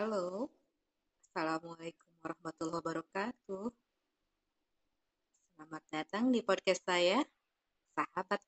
Halo, Assalamualaikum warahmatullahi wabarakatuh. Selamat datang di podcast saya, Sahabat